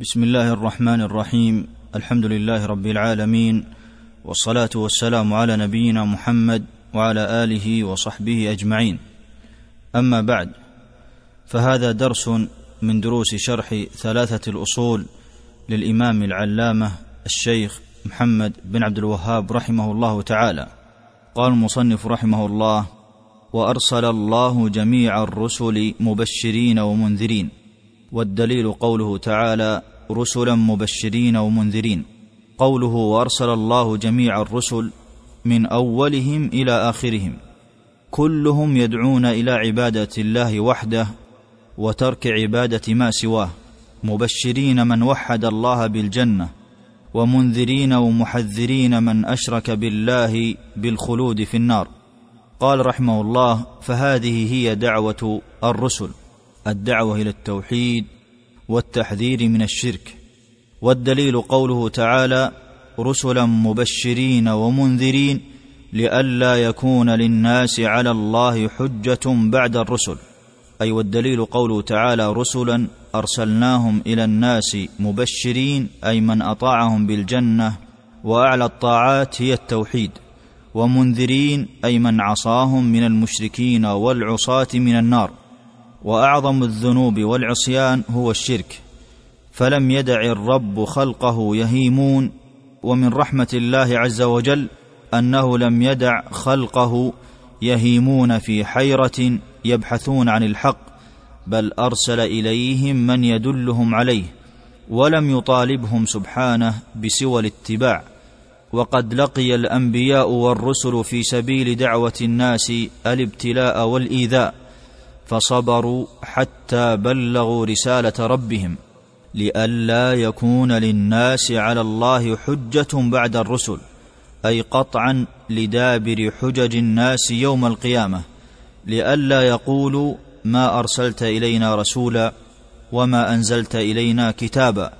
بسم الله الرحمن الرحيم. الحمد لله رب العالمين. والصلاة والسلام على نبينا محمد وعلى آله وصحبه أجمعين. أما بعد فهذا درس من دروس شرح ثلاثة الأصول للإمام العلامة الشيخ محمد بن عبد الوهاب رحمه الله تعالى. قال المصنف رحمه الله وأرسل الله جميع الرسل مبشرين ومنذرين والدليل قوله تعالى رسلا مبشرين ومنذرين. قوله وأرسل الله جميع الرسل من أولهم إلى آخرهم. كلهم يدعون إلى عبادة الله وحده وترك عبادة ما سواه. مبشرين من وحد الله بالجنة ومنذرين ومحذرين من أشرك بالله بالخلود في النار. قال رحمه الله فهذه هي دعوة الرسل. الدعوة إلى التوحيد والتحذير من الشرك والدليل قوله تعالى رسلا مبشرين ومنذرين لئلا يكون للناس على الله حجة بعد الرسل. أي والدليل قوله تعالى رسلا أرسلناهم إلى الناس مبشرين أي من أطاعهم بالجنة وأعلى الطاعات هي التوحيد ومنذرين أي من عصاهم من المشركين والعصاة من النار. وأعظم الذنوب والعصيان هو الشرك. فلم يدع الرب خلقه يهيمون ومن رحمة الله عز وجل أنه لم يدع خلقه يهيمون في حيرة يبحثون عن الحق بل أرسل إليهم من يدلهم عليه ولم يطالبهم سبحانه بسوى الاتباع. وقد لقي الأنبياء والرسل في سبيل دعوة الناس الابتلاء والإيذاء. فصبروا حتى بلغوا رسالة ربهم لئلا يكون للناس على الله حجة بعد الرسل أي قطعا لدابر حجج الناس يوم القيامة لئلا يقولوا ما أرسلت إلينا رسولا وما أنزلت إلينا كتابا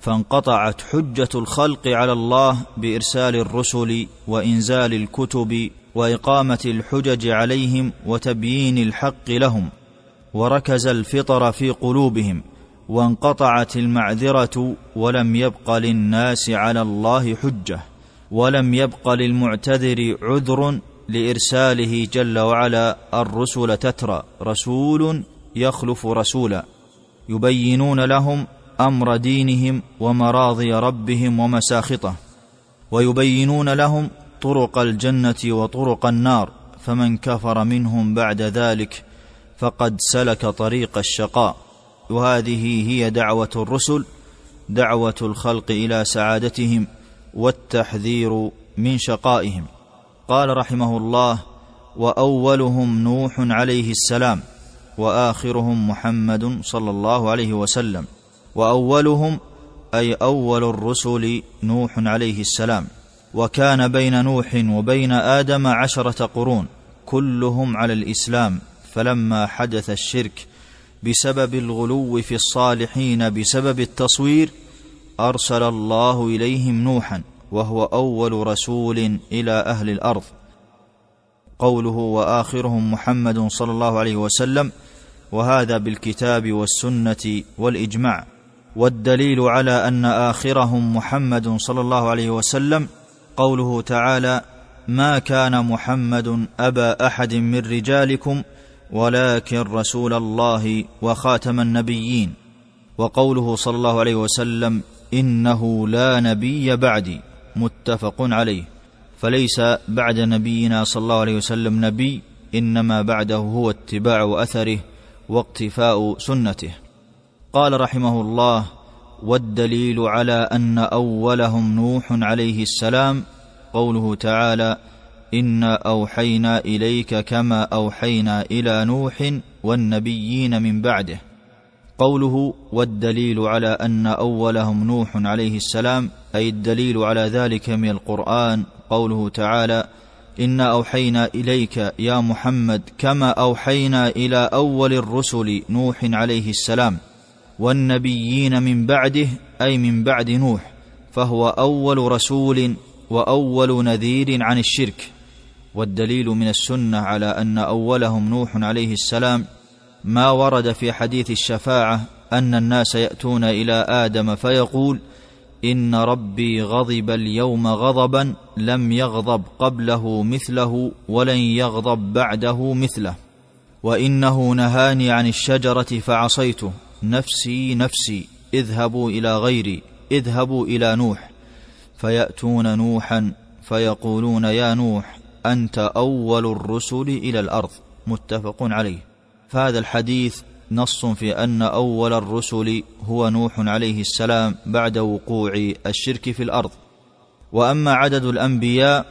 فانقطعت حجة الخلق على الله بإرسال الرسل وإنزال الكتب وإقامة الحجج عليهم وتبيين الحق لهم وركز الفطر في قلوبهم وانقطعت المعذرة ولم يبق للناس على الله حجة ولم يبق للمعتذر عذر لإرساله جل وعلا الرسل تترى رسول يخلف رسولا يبينون لهم أمر دينهم ومراضي ربهم ومساخطه ويبينون لهم طرق الجنة وطرق النار فمن كفر منهم بعد ذلك فقد سلك طريق الشقاء. وهذه هي دعوة الرسل دعوة الخلق إلى سعادتهم والتحذير من شقائهم. قال رحمه الله وأولهم نوح عليه السلام وآخرهم محمد صلى الله عليه وسلم. وأولهم أي أول الرسل نوح عليه السلام. وكان بين نوح وبين آدم عشرة قرون كلهم على الإسلام فلما حدث الشرك بسبب الغلو في الصالحين بسبب التصوير أرسل الله إليهم نوحا وهو أول رسول إلى أهل الأرض. قوله وآخرهم محمد صلى الله عليه وسلم وهذا بالكتاب والسنة والإجماع. والدليل على أن آخرهم محمد صلى الله عليه وسلم قوله تعالى ما كان محمد أبا أحد من رجالكم ولكن رسول الله وخاتم النبيين. وقوله صلى الله عليه وسلم إنه لا نبي بعدي. متفق عليه. فليس بعد نبينا صلى الله عليه وسلم نبي إنما بعده هو اتباع أثره واقتفاء سنته. قال رحمه الله والدليل على أن أولهم نوح عليه السلام قوله تعالى انا أوحينا إليك كما أوحينا إلى نوح والنبيين من بعده قوله والدليل على أن أولهم نوح عليه السلام أي الدليل على ذلك من القرآن قوله تعالى انا أوحينا إليك يا محمد كما أوحينا إلى أول الرسل نوح عليه السلام والنبيين من بعده أي من بعد نوح فهو أول رسول وأول نذير عن الشرك. والدليل من السنة على أن أولهم نوح عليه السلام ما ورد في حديث الشفاعة أن الناس يأتون إلى آدم فيقول إن ربي غضب اليوم غضبا لم يغضب قبله مثله ولن يغضب بعده مثله وإنه نهاني عن الشجرة فعصيته. نفسي نفسي اذهبوا إلى غيري اذهبوا إلى نوح. فيأتون نوحا فيقولون يا نوح أنت أول الرسل إلى الأرض. متفق عليه. فهذا الحديث نص في أن أول الرسل هو نوح عليه السلام بعد وقوع الشرك في الأرض. وأما عدد الأنبياء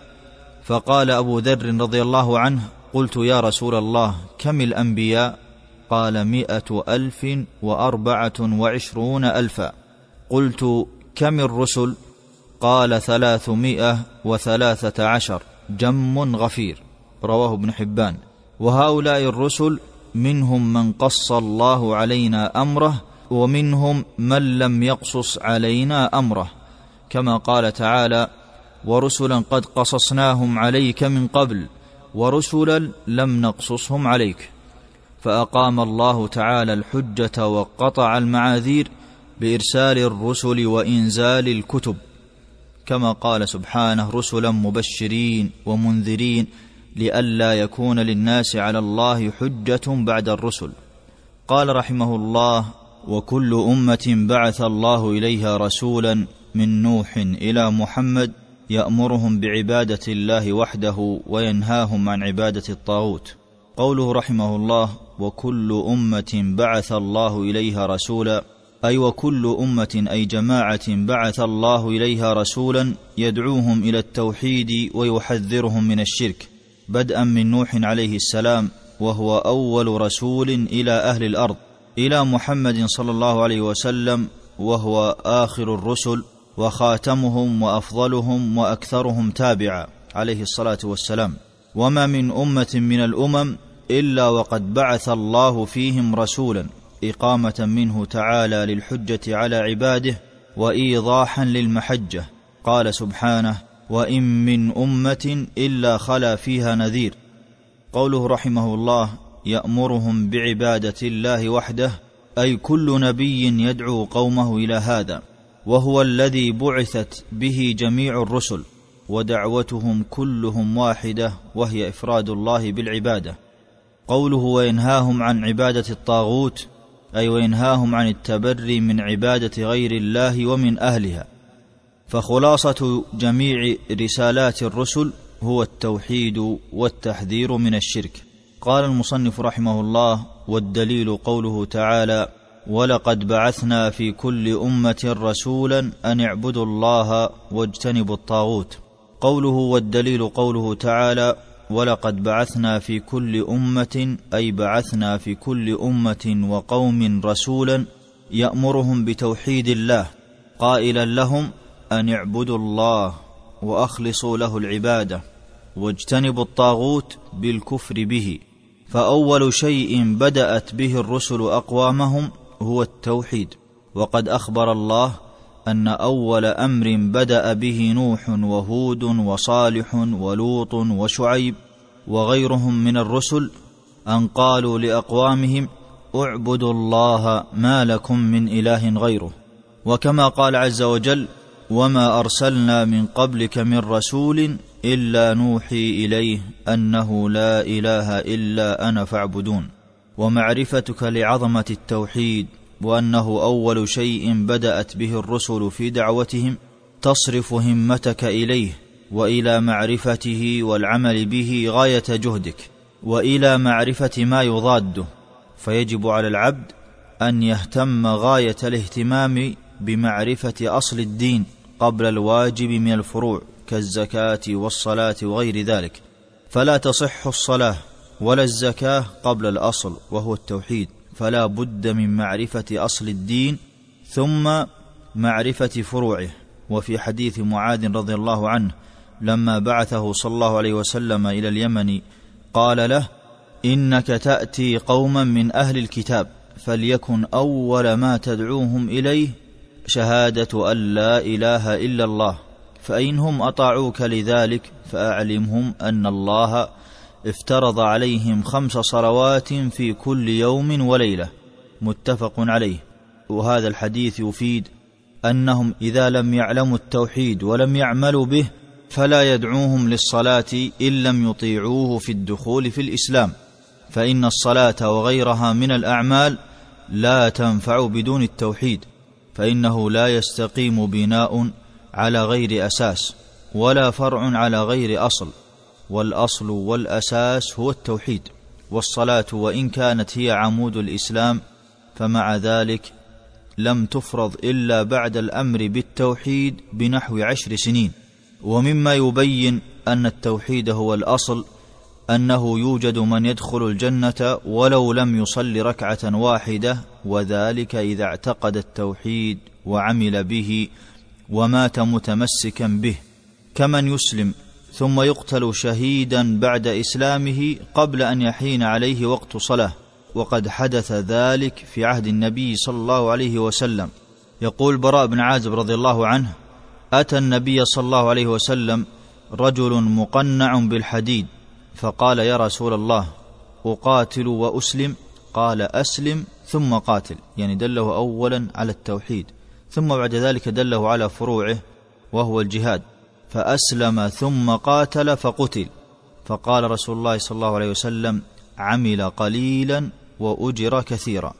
فقال أبو ذر رضي الله عنه قلت يا رسول الله كم الأنبياء؟ قال مائه ألف وأربعة وعشرون ألفا. قلت كم الرسل؟ قال ثلاثمائة وثلاثة عشر. جم غفير. رواه ابن حبان. وهؤلاء الرسل منهم من قص الله علينا أمره ومنهم من لم يقصص علينا أمره. كما قال تعالى ورسلا قد قصصناهم عليك من قبل ورسلا لم نقصصهم عليك. فأقام الله تعالى الحجة وقطع المعاذير بإرسال الرسل وإنزال الكتب كما قال سبحانه رسلا مبشرين ومنذرين لئلا يكون للناس على الله حجة بعد الرسل. قال رحمه الله وكل أمة بعث الله إليها رسولا من نوح إلى محمد يأمرهم بعبادة الله وحده وينهاهم عن عبادة الطاغوت. قوله رحمه الله وكل أمة بعث الله إليها رسولا أي وكل أمة أي جماعة بعث الله إليها رسولا يدعوهم إلى التوحيد ويحذرهم من الشرك بدءا من نوح عليه السلام وهو أول رسول إلى أهل الأرض إلى محمد صلى الله عليه وسلم وهو آخر الرسل وخاتمهم وأفضلهم وأكثرهم تابعا عليه الصلاة والسلام. وما من أمة من الأمم إلا وقد بعث الله فيهم رسولا إقامة منه تعالى للحجة على عباده وإيضاحا للمحجة. قال سبحانه وإن من أمة إلا خلا فيها نذير قوله رحمه الله يأمرهم بعبادة الله وحده أي كل نبي يدعو قومه إلى هذا وهو الذي بعثت به جميع الرسل ودعوتهم كلهم واحدة وهي إفراد الله بالعبادة. قوله وينهاهم عن عبادة الطاغوت أي وينهاهم عن التبري من عبادة غير الله ومن أهلها. فخلاصة جميع رسالات الرسل هو التوحيد والتحذير من الشرك. قال المصنف رحمه الله والدليل قوله تعالى ولقد بعثنا في كل أمة رسولا أن اعبدوا الله واجتنبوا الطاغوت قوله والدليل قوله تعالى ولقد بعثنا في كل أمة أي بعثنا في كل أمة وقوم رسولا يأمرهم بتوحيد الله قائلا لهم أن اعبدوا الله وأخلصوا له العبادة واجتنبوا الطاغوت بالكفر به. فأول شيء بدأت به الرسل أقوامهم هو التوحيد وقد أخبر الله أن أول أمر بدأ به نوح وهود وصالح ولوط وشعيب وغيرهم من الرسل أن قالوا لأقوامهم اعبدوا الله ما لكم من إله غيره. وكما قال عز وجل وما أرسلنا من قبلك من رسول إلا نوحي إليه أنه لا إله إلا أنا فاعبدون. ومعرفتك لعظمة التوحيد وأنه أول شيء بدأت به الرسل في دعوتهم تصرف همتك إليه وإلى معرفته والعمل به غاية جهدك وإلى معرفة ما يضاده. فيجب على العبد أن يهتم غاية الاهتمام بمعرفة أصل الدين قبل الواجب من الفروع كالزكاة والصلاة وغير ذلك. فلا تصح الصلاة ولا الزكاة قبل الأصل وهو التوحيد. فلا بد من معرفة أصل الدين ثم معرفة فروعه. وفي حديث معاذ رضي الله عنه لما بعثه صلى الله عليه وسلم إلى اليمن قال له إنك تأتي قوما من أهل الكتاب فليكن أول ما تدعوهم إليه شهادة أن لا إله إلا الله فإنهم أطاعوك لذلك فأعلمهم أن الله افترض عليهم خمس صلوات في كل يوم وليلة متفق عليه. وهذا الحديث يفيد أنهم إذا لم يعلموا التوحيد ولم يعملوا به فلا يدعوهم للصلاة إن لم يطيعوه في الدخول في الإسلام. فإن الصلاة وغيرها من الأعمال لا تنفع بدون التوحيد فإنه لا يستقيم بناء على غير أساس ولا فرع على غير أصل. والأصل والأساس هو التوحيد والصلاة وإن كانت هي عمود الإسلام فمع ذلك لم تفرض إلا بعد الأمر بالتوحيد بنحو عشر سنين. ومما يبين أن التوحيد هو الأصل أنه يوجد من يدخل الجنة ولو لم يصل ركعة واحدة وذلك إذا اعتقد التوحيد وعمل به ومات متمسكا به. كمن يسلم ثم يقتل شهيدا بعد إسلامه قبل أن يحين عليه وقت صلاة. وقد حدث ذلك في عهد النبي صلى الله عليه وسلم. يقول براء بن عازب رضي الله عنه أتى النبي صلى الله عليه وسلم رجل مقنع بالحديد فقال يا رسول الله أقاتل وأسلم. قال أسلم. ثم قاتل يعني دله اولا على التوحيد ثم بعد ذلك دله على فروعه وهو الجهاد. فأسلم ثم قاتل فقتل. فقال رسول الله صلى الله عليه وسلم عمل قليلا وأجر كثيرا.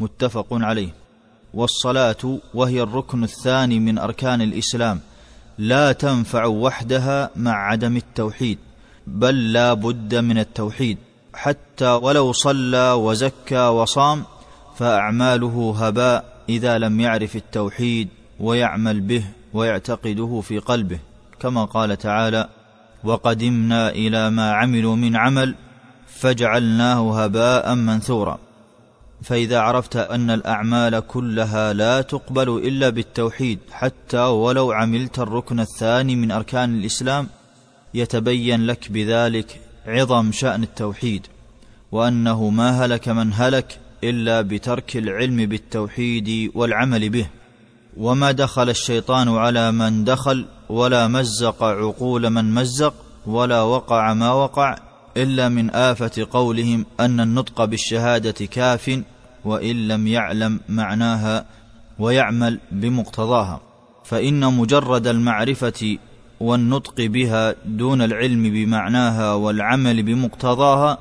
متفق عليه. والصلاة وهي الركن الثاني من أركان الإسلام. لا تنفع وحدها مع عدم التوحيد بل لا بد من التوحيد. حتى ولو صلى وزكى وصام فأعماله هباء إذا لم يعرف التوحيد ويعمل به ويعتقده في قلبه. كما قال تعالى وقدمنا إلى ما عملوا من عمل فجعلناه هباء منثورا. فإذا عرفت أن الأعمال كلها لا تقبل إلا بالتوحيد حتى ولو عملت الركن الثاني من أركان الإسلام يتبين لك بذلك عظم شأن التوحيد وأنه ما هلك من هلك إلا بترك العلم بالتوحيد والعمل به. وما دخل الشيطان على من دخل ولا مزق عقول من مزق ولا وقع ما وقع إلا من آفة قولهم أن النطق بالشهادة كاف وإن لم يعلم معناها ويعمل بمقتضاها. فإن مجرد المعرفة والنطق بها دون العلم بمعناها والعمل بمقتضاها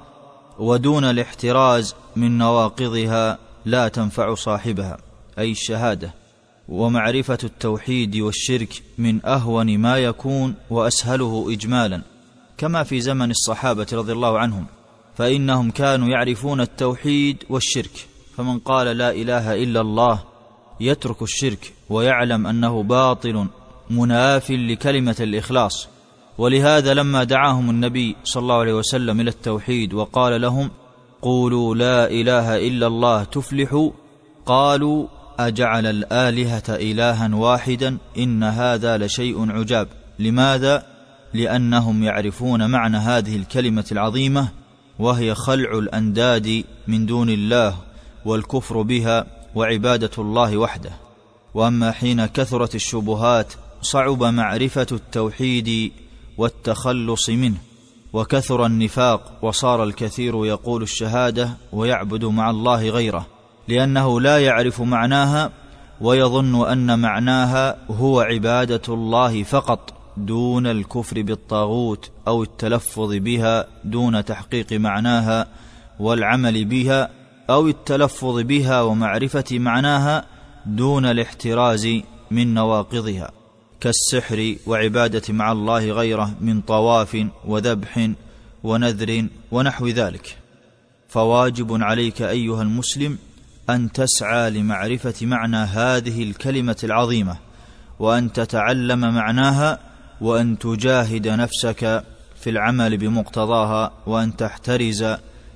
ودون الاحتراز من نواقضها لا تنفع صاحبها أي الشهادة. ومعرفة التوحيد والشرك من أهون ما يكون وأسهله اجمالا كما في زمن الصحابة رضي الله عنهم فإنهم كانوا يعرفون التوحيد والشرك. فمن قال لا إله إلا الله يترك الشرك ويعلم أنه باطل مناف لكلمة الإخلاص. ولهذا لما دعاهم النبي صلى الله عليه وسلم إلى التوحيد وقال لهم قولوا لا إله إلا الله تفلحوا قالوا أجعل الآلهة إلها واحدا إن هذا لشيء عجاب. لماذا؟ لأنهم يعرفون معنى هذه الكلمة العظيمة وهي خلع الأنداد من دون الله والكفر بها وعبادة الله وحده. وأما حين كثرت الشبهات صعب معرفة التوحيد والتخلص منه. وكثر النفاق وصار الكثير يقول الشهادة ويعبد مع الله غيره. لأنه لا يعرف معناها ويظن أن معناها هو عبادة الله فقط دون الكفر بالطاغوت أو التلفظ بها دون تحقيق معناها والعمل بها أو التلفظ بها ومعرفة معناها دون الاحتراز من نواقضها كالسحر وعبادة مع الله غيره من طواف وذبح ونذر ونحو ذلك فواجب عليك أيها المسلم أن تسعى لمعرفة معنى هذه الكلمة العظيمة وأن تتعلم معناها وأن تجاهد نفسك في العمل بمقتضاها وأن تحترز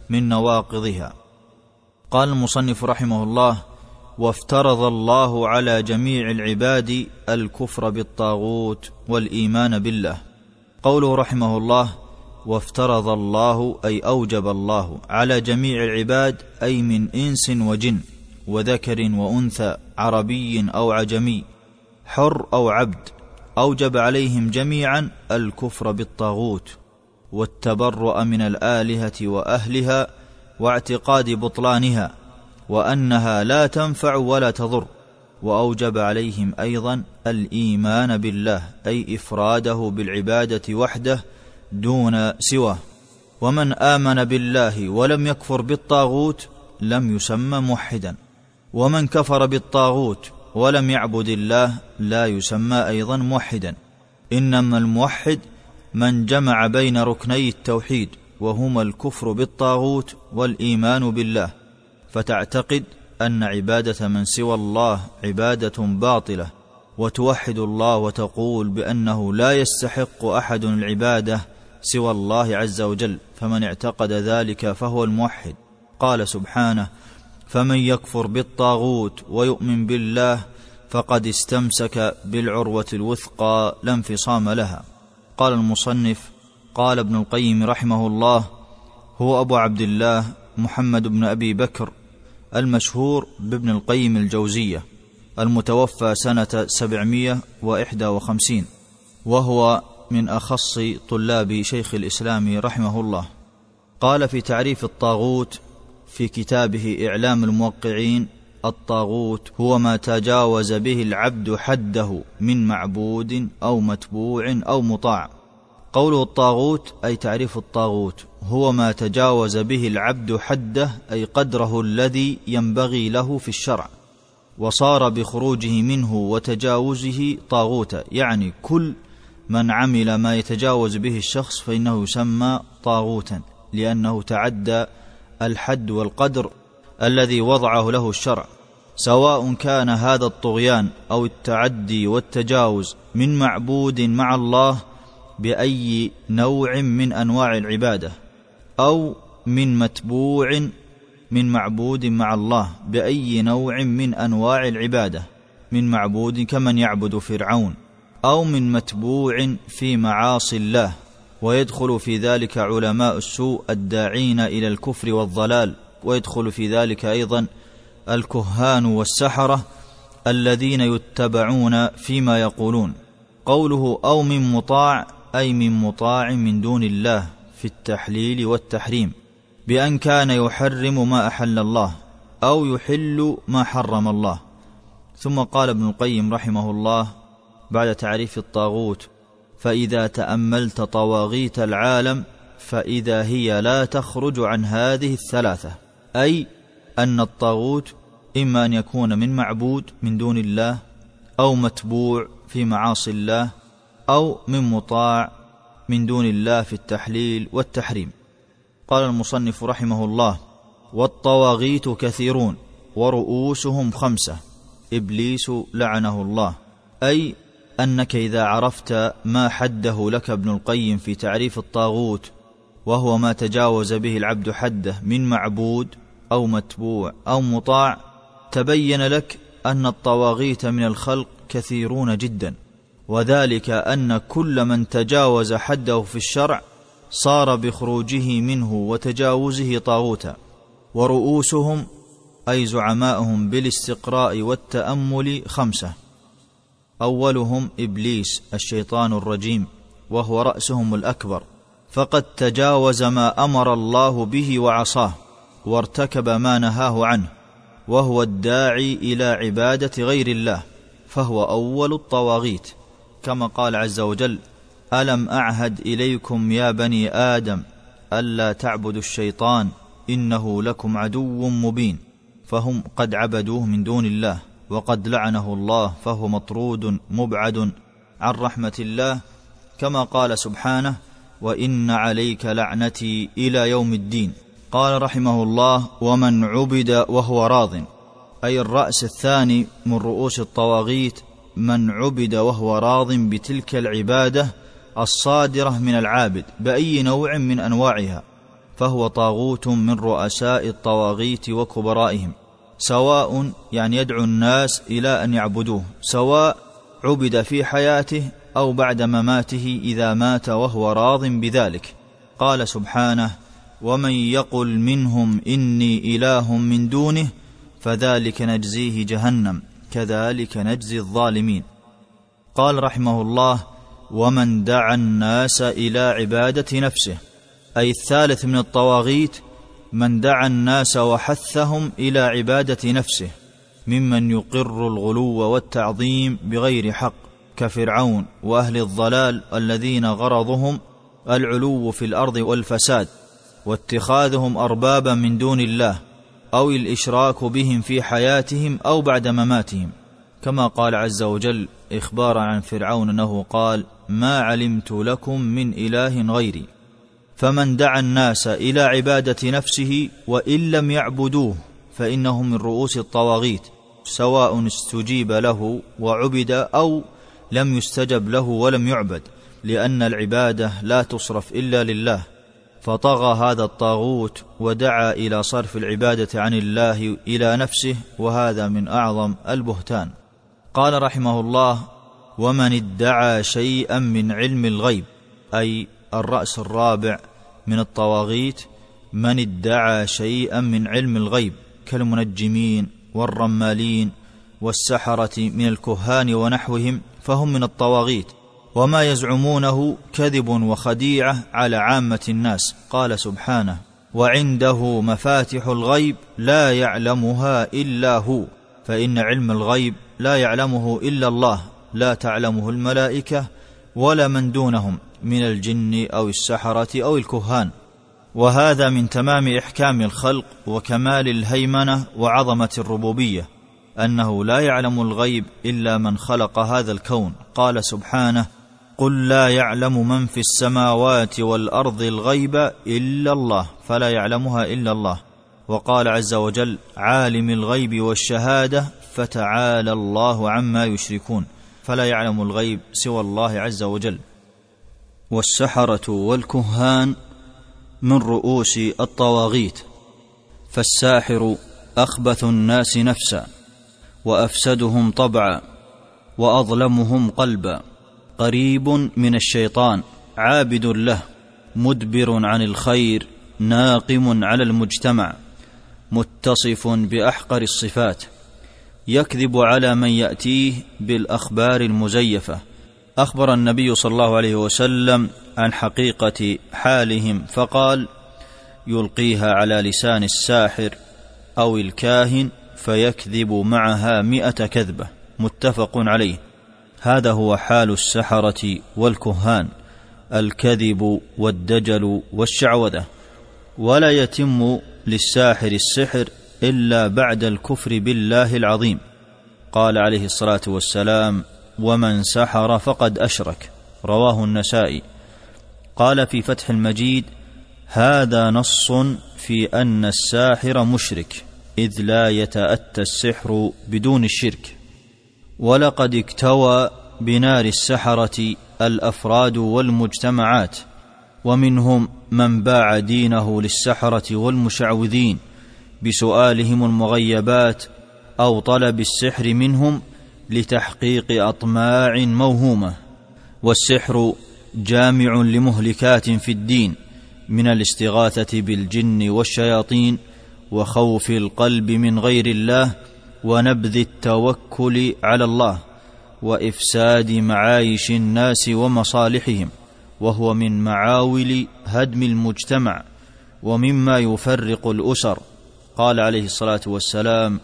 من نواقضها. قال المصنف رحمه الله وافترض الله على جميع العباد الكفر بالطاغوت والإيمان بالله. قوله رحمه الله وافترض الله أي أوجب الله على جميع العباد أي من إنس وجن وذكر وأنثى عربي أو عجمي حر أو عبد أوجب عليهم جميعا الكفر بالطاغوت والتبرؤ من الآلهة وأهلها واعتقاد بطلانها وأنها لا تنفع ولا تضر وأوجب عليهم أيضا الإيمان بالله أي إفراده بالعبادة وحده دون سواه. ومن آمن بالله ولم يكفر بالطاغوت لم يسمى موحدا. ومن كفر بالطاغوت ولم يعبد الله لا يسمى أيضا موحدا. إنما الموحد من جمع بين ركني التوحيد وهما الكفر بالطاغوت والإيمان بالله. فتعتقد أن عبادة من سوى الله عبادة باطلة. وتوحد الله وتقول بأنه لا يستحق أحد العبادة سوى الله عز وجل فمن اعتقد ذلك فهو الموحد. قال سبحانه فمن يكفر بالطاغوت ويؤمن بالله فقد استمسك بالعروة الوثقى لا انفصام لها. قال المصنف قال ابن القيم رحمه الله هو أبو عبد الله محمد بن أبي بكر المشهور بابن القيم الجوزية المتوفى سنة سبعمائة وإحدى وخمسين وهو من أخص طلاب شيخ الإسلام رحمه الله. قال في تعريف الطاغوت في كتابه إعلام الموقعين الطاغوت هو ما تجاوز به العبد حده من معبود أو متبوع أو مطاع. قوله الطاغوت أي تعريف الطاغوت هو ما تجاوز به العبد حده أي قدره الذي ينبغي له في الشرع. وصار بخروجه منه وتجاوزه طاغوتا يعني كل من عمل ما يتجاوز به الشخص فإنه يسمى طاغوتا لأنه تعدى الحد والقدر الذي وضعه له الشرع سواء كان هذا الطغيان أو التعدي والتجاوز من معبود مع الله بأي نوع من أنواع العبادة أو من متبوع من معبود مع الله بأي نوع من أنواع العبادة من معبود كمن يعبد فرعون. أو من متبوع في معاصي الله ويدخل في ذلك علماء السوء الداعين إلى الكفر والضلال ويدخل في ذلك أيضا الكهان والسحرة الذين يتبعون فيما يقولون. قوله أو من مطاع أي من مطاع من دون الله في التحليل والتحريم بأن كان يحرم ما أحل الله أو يحل ما حرم الله. ثم قال ابن القيم رحمه الله بعد تعريف الطاغوت فإذا تأملت طواغيت العالم فإذا هي لا تخرج عن هذه الثلاثة. أي أن الطاغوت إما أن يكون من معبود من دون الله أو متبوع في معاصي الله أو من مطاع من دون الله في التحليل والتحريم. قال المصنف رحمه الله والطواغيت كثيرون ورؤوسهم خمسة. إبليس لعنه الله. أي أنك إذا عرفت ما حده لك ابن القيم في تعريف الطاغوت وهو ما تجاوز به العبد حده من معبود أو متبوع أو مطاع تبين لك أن الطواغيت من الخلق كثيرون جدا وذلك أن كل من تجاوز حده في الشرع صار بخروجه منه وتجاوزه طاغوتا ورؤوسهم أي زعماءهم بالاستقراء والتأمل خمسة. أولهم إبليس الشيطان الرجيم وهو رأسهم الأكبر. فقد تجاوز ما أمر الله به وعصاه وارتكب ما نهاه عنه وهو الداعي إلى عبادة غير الله فهو أول الطواغيت. كما قال عز وجل ألم أعهد إليكم يا بني آدم ألا تعبدوا الشيطان إنه لكم عدو مبين فهم قد عبدوه من دون الله. وقد لعنه الله فهو مطرود مبعد عن رحمة الله كما قال سبحانه وإن عليك لعنتي إلى يوم الدين قال رحمه الله ومن عبد وهو راض أي الرأس الثاني من رؤوس الطواغيت من عبد وهو راض بتلك العبادة الصادرة من العابد بأي نوع من أنواعها فهو طاغوت من رؤساء الطواغيت وكبرائهم. سواء يعني يدعو الناس إلى أن يعبدوه سواء عبد في حياته أو بعد مماته إذا مات وهو راض بذلك. قال سبحانه ومن يقل منهم إني إله من دونه فذلك نجزيه جهنم كذلك نجزي الظالمين. قال رحمه الله ومن دعا الناس إلى عبادة نفسه. أي الثالث من الطواغيت من دعا الناس وحثهم إلى عبادة نفسه ممن يقر الغلو والتعظيم بغير حق كفرعون وأهل الضلال الذين غرضهم العلو في الأرض والفساد واتخاذهم أربابا من دون الله أو الإشراك بهم في حياتهم أو بعد مماتهم. كما قال عز وجل إخبارا عن فرعون أنه قال ما علمت لكم من إله غيري فمن دعا الناس إلى عبادة نفسه وإن لم يعبدوه فإنه من رؤوس الطواغيت سواء استجيب له وعبد أو لم يستجب له ولم يعبد لأن العبادة لا تصرف إلا لله. فطغى هذا الطاغوت ودعا إلى صرف العبادة عن الله إلى نفسه وهذا من أعظم البهتان. قال رحمه الله ومن ادعى شيئا من علم الغيب أي الرأس الرابع من الطواغيت من ادعى شيئا من علم الغيب كالمنجمين والرمالين والسحرة من الكهان ونحوهم فهم من الطواغيت وما يزعمونه كذب وخديعة على عامة الناس قال سبحانه وعنده مفاتح الغيب لا يعلمها إلا هو فإن علم الغيب لا يعلمه إلا الله لا تعلمه الملائكة ولا من دونهم من الجن أو السحرة أو الكهان. وهذا من تمام إحكام الخلق وكمال الهيمنة وعظمة الربوبية أنه لا يعلم الغيب إلا من خلق هذا الكون. قال سبحانه قل لا يعلم من في السماوات والأرض الغيب إلا الله فلا يعلمها إلا الله. وقال عز وجل عالم الغيب والشهادة فتعالى الله عما يشركون. فلا يعلم الغيب سوى الله عز وجل. والسحرة والكهان من رؤوس الطواغيت فالساحر أخبث الناس نفسا وأفسدهم طبعا وأظلمهم قلبا. قريب من الشيطان عابد له مدبر عن الخير ناقم على المجتمع متصف بأحقر الصفات. يكذب على من يأتيه بالأخبار المزيفة. أخبر النبي صلى الله عليه وسلم عن حقيقة حالهم فقال يلقيها على لسان الساحر أو الكاهن فيكذب معها مئة كذبة. متفق عليه. هذا هو حال السحرة والكهان الكذب والدجل والشعوذة. ولا يتم للساحر السحر إلا بعد الكفر بالله العظيم. قال عليه الصلاة والسلام ومن سحر فقد أشرك. رواه النسائي. قال في فتح المجيد هذا نص في أن الساحر مشرك إذ لا يتأتى السحر بدون الشرك. ولقد اكتوى بنار السحرة الأفراد والمجتمعات ومنهم من باع دينه للسحرة والمشعوذين بسؤالهم المغيبات أو طلب السحر منهم لتحقيق أطماع موهومة والسحر جامع لمهلكات في الدين من الاستغاثة بالجن والشياطين وخوف القلب من غير الله ونبذ التوكل على الله وإفساد معايش الناس ومصالحهم وهو من معاول هدم المجتمع ومما يفرق الأسر. قال عليه الصلاة والسلام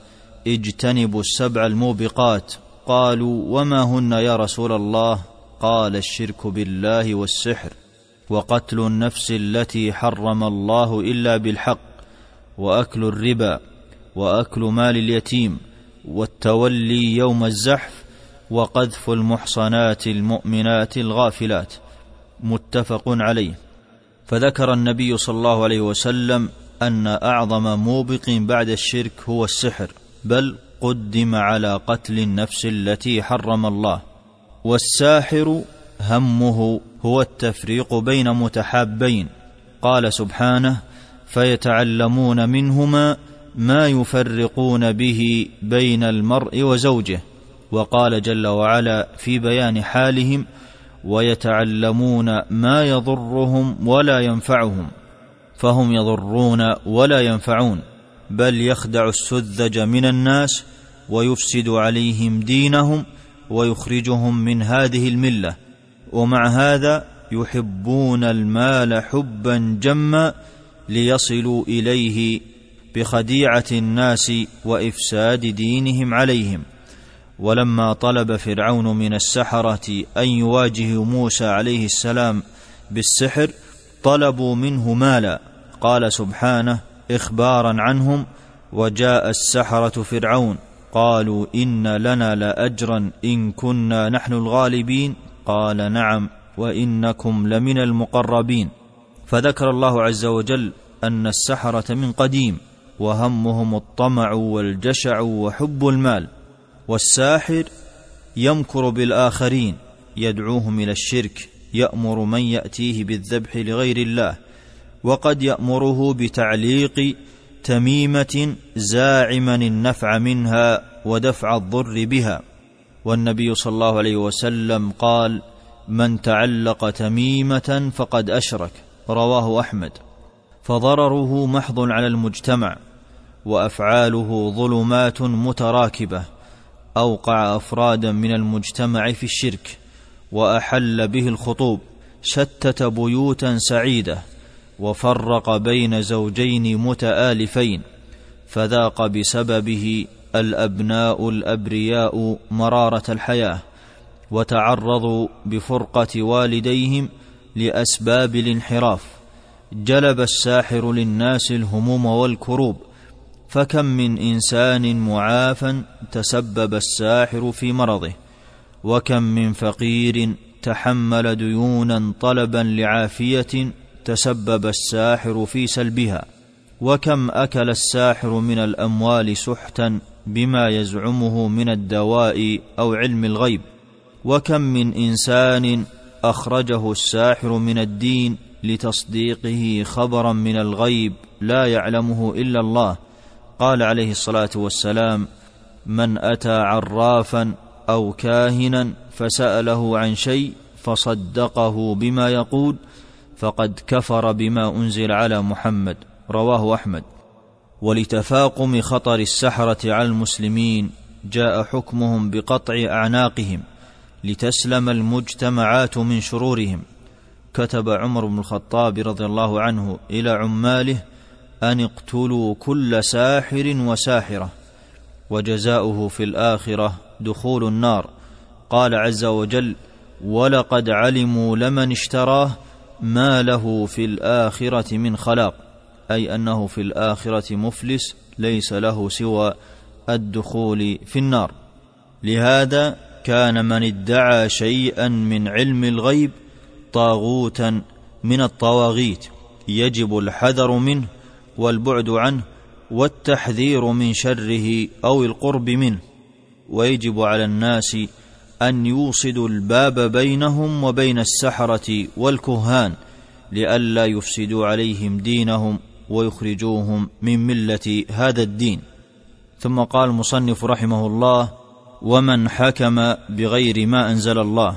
اجتنبوا السبع الموبقات. قالوا وما هن يا رسول الله؟ قال الشرك بالله والسحر وقتل النفس التي حرم الله إلا بالحق وأكل الربا وأكل مال اليتيم والتولي يوم الزحف وقذف المحصنات المؤمنات الغافلات متفق عليه. فذكر النبي صلى الله عليه وسلم أن أعظم موبق بعد الشرك هو السحر بل قدم على قتل النفس التي حرم الله والساحر همه هو التفريق بين متحابين. قال سبحانه فيتعلمون منهما ما يفرقون به بين المرء وزوجه. وقال جل وعلا في بيان حالهم ويتعلمون ما يضرهم ولا ينفعهم فهم يضرون ولا ينفعون. بل يخدع السذج من الناس ويفسد عليهم دينهم ويخرجهم من هذه الملة. ومع هذا يحبون المال حبا جما ليصلوا إليه بخديعة الناس وإفساد دينهم عليهم. ولما طلب فرعون من السحرة أن يواجهوا موسى عليه السلام بالسحر طلبوا منه مالا. قال سبحانه اخبارا عنهم وجاء السحرة فرعون قالوا إن لنا لاجرا إن كنا نحن الغالبين. قال نعم وإنكم لمن المقربين. فذكر الله عز وجل أن السحرة من قديم وهمهم الطمع والجشع وحب المال. والساحر يمكر بالآخرين يدعوهم إلى الشرك يأمر من يأتيه بالذبح لغير الله. وقد يأمره بتعليق تميمة زاعما النفع منها ودفع الضر بها. والنبي صلى الله عليه وسلم قال من تعلق تميمة فقد أشرك رواه أحمد. فضرره محض على المجتمع وأفعاله ظلمات متراكبة. أوقع أفرادا من المجتمع في الشرك وأحل به الخطوب. شتت بيوتا سعيدة. وفرق بين زوجين متآلفين فذاق بسببه الأبناء الأبرياء مرارة الحياة وتعرضوا بفرقة والديهم لأسباب الانحراف جلب الساحر للناس الهموم والكروب فكم من إنسان معافى تسبب الساحر في مرضه وكم من فقير تحمل ديونا طلبا لعافية تسبب الساحر في سلبها وكم أكل الساحر من الأموال سحتا بما يزعمه من الدواء أو علم الغيب وكم من إنسان أخرجه الساحر من الدين لتصديقه خبرا من الغيب لا يعلمه إلا الله. قال عليه الصلاة والسلام من أتى عرافا أو كاهنا فسأله عن شيء فصدقه بما يقول فقد كفر بما أنزل على محمد رواه أحمد. ولتفاقم خطر السحرة على المسلمين جاء حكمهم بقطع أعناقهم لتسلم المجتمعات من شرورهم. كتب عمر بن الخطاب رضي الله عنه إلى عماله أن اقتلوا كل ساحر وساحرة وجزاؤه في الآخرة دخول النار. قال عز وجل ولقد علموا لمن اشتراه ما له في الآخرة من خلاق أي أنه في الآخرة مفلس ليس له سوى الدخول في النار. لهذا كان من ادعى شيئا من علم الغيب طاغوتا من الطواغيت يجب الحذر منه والبعد عنه والتحذير من شره أو القرب منه. ويجب على الناس أن يوصدوا الباب بينهم وبين السحرة والكهان لئلا يفسدوا عليهم دينهم ويخرجوهم من ملة هذا الدين. ثم قال المصنف رحمه الله ومن حكم بغير ما أنزل الله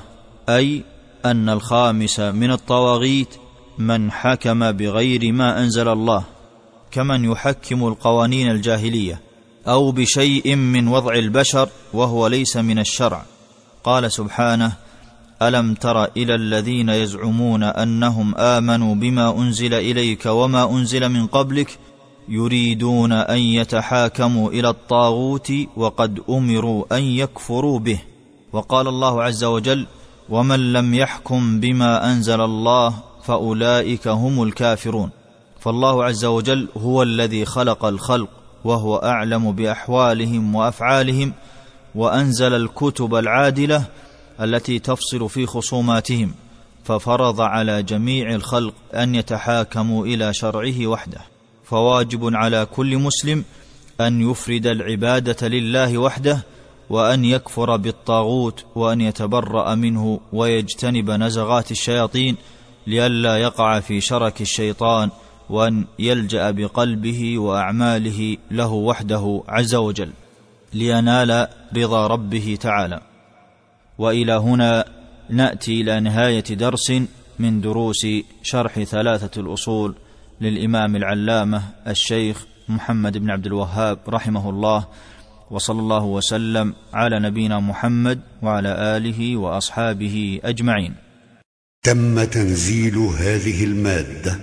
أي أن الخامس من الطواغيت من حكم بغير ما أنزل الله كمن يحكم القوانين الجاهلية أو بشيء من وضع البشر وهو ليس من الشرع قال سبحانه ألم تر إلى الذين يزعمون أنهم آمنوا بما أنزل إليك وما أنزل من قبلك يريدون أن يتحاكموا إلى الطاغوت وقد أمروا أن يكفروا به. وقال الله عز وجل ومن لم يحكم بما أنزل الله فأولئك هم الكافرون. فالله عز وجل هو الذي خلق الخلق وهو أعلم بأحوالهم وأفعالهم وأنزل الكتب العادلة التي تفصل في خصوماتهم ففرض على جميع الخلق أن يتحاكموا إلى شرعه وحده. فواجب على كل مسلم أن يفرد العبادة لله وحده وأن يكفر بالطاغوت وأن يتبرأ منه ويجتنب نزغات الشياطين لئلا يقع في شرك الشيطان وأن يلجأ بقلبه وأعماله له وحده عز وجل. لينال رضا ربه تعالى. وإلى هنا نأتي إلى نهاية درس من دروس شرح ثلاثة الأصول للإمام العلامة الشيخ محمد بن عبد الوهاب رحمه الله. وصلى الله وسلم على نبينا محمد وعلى آله وأصحابه أجمعين. تم تنزيل هذه المادة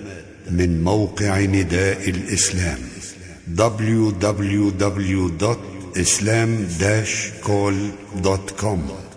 من موقع نداء الإسلام www.islam-call.com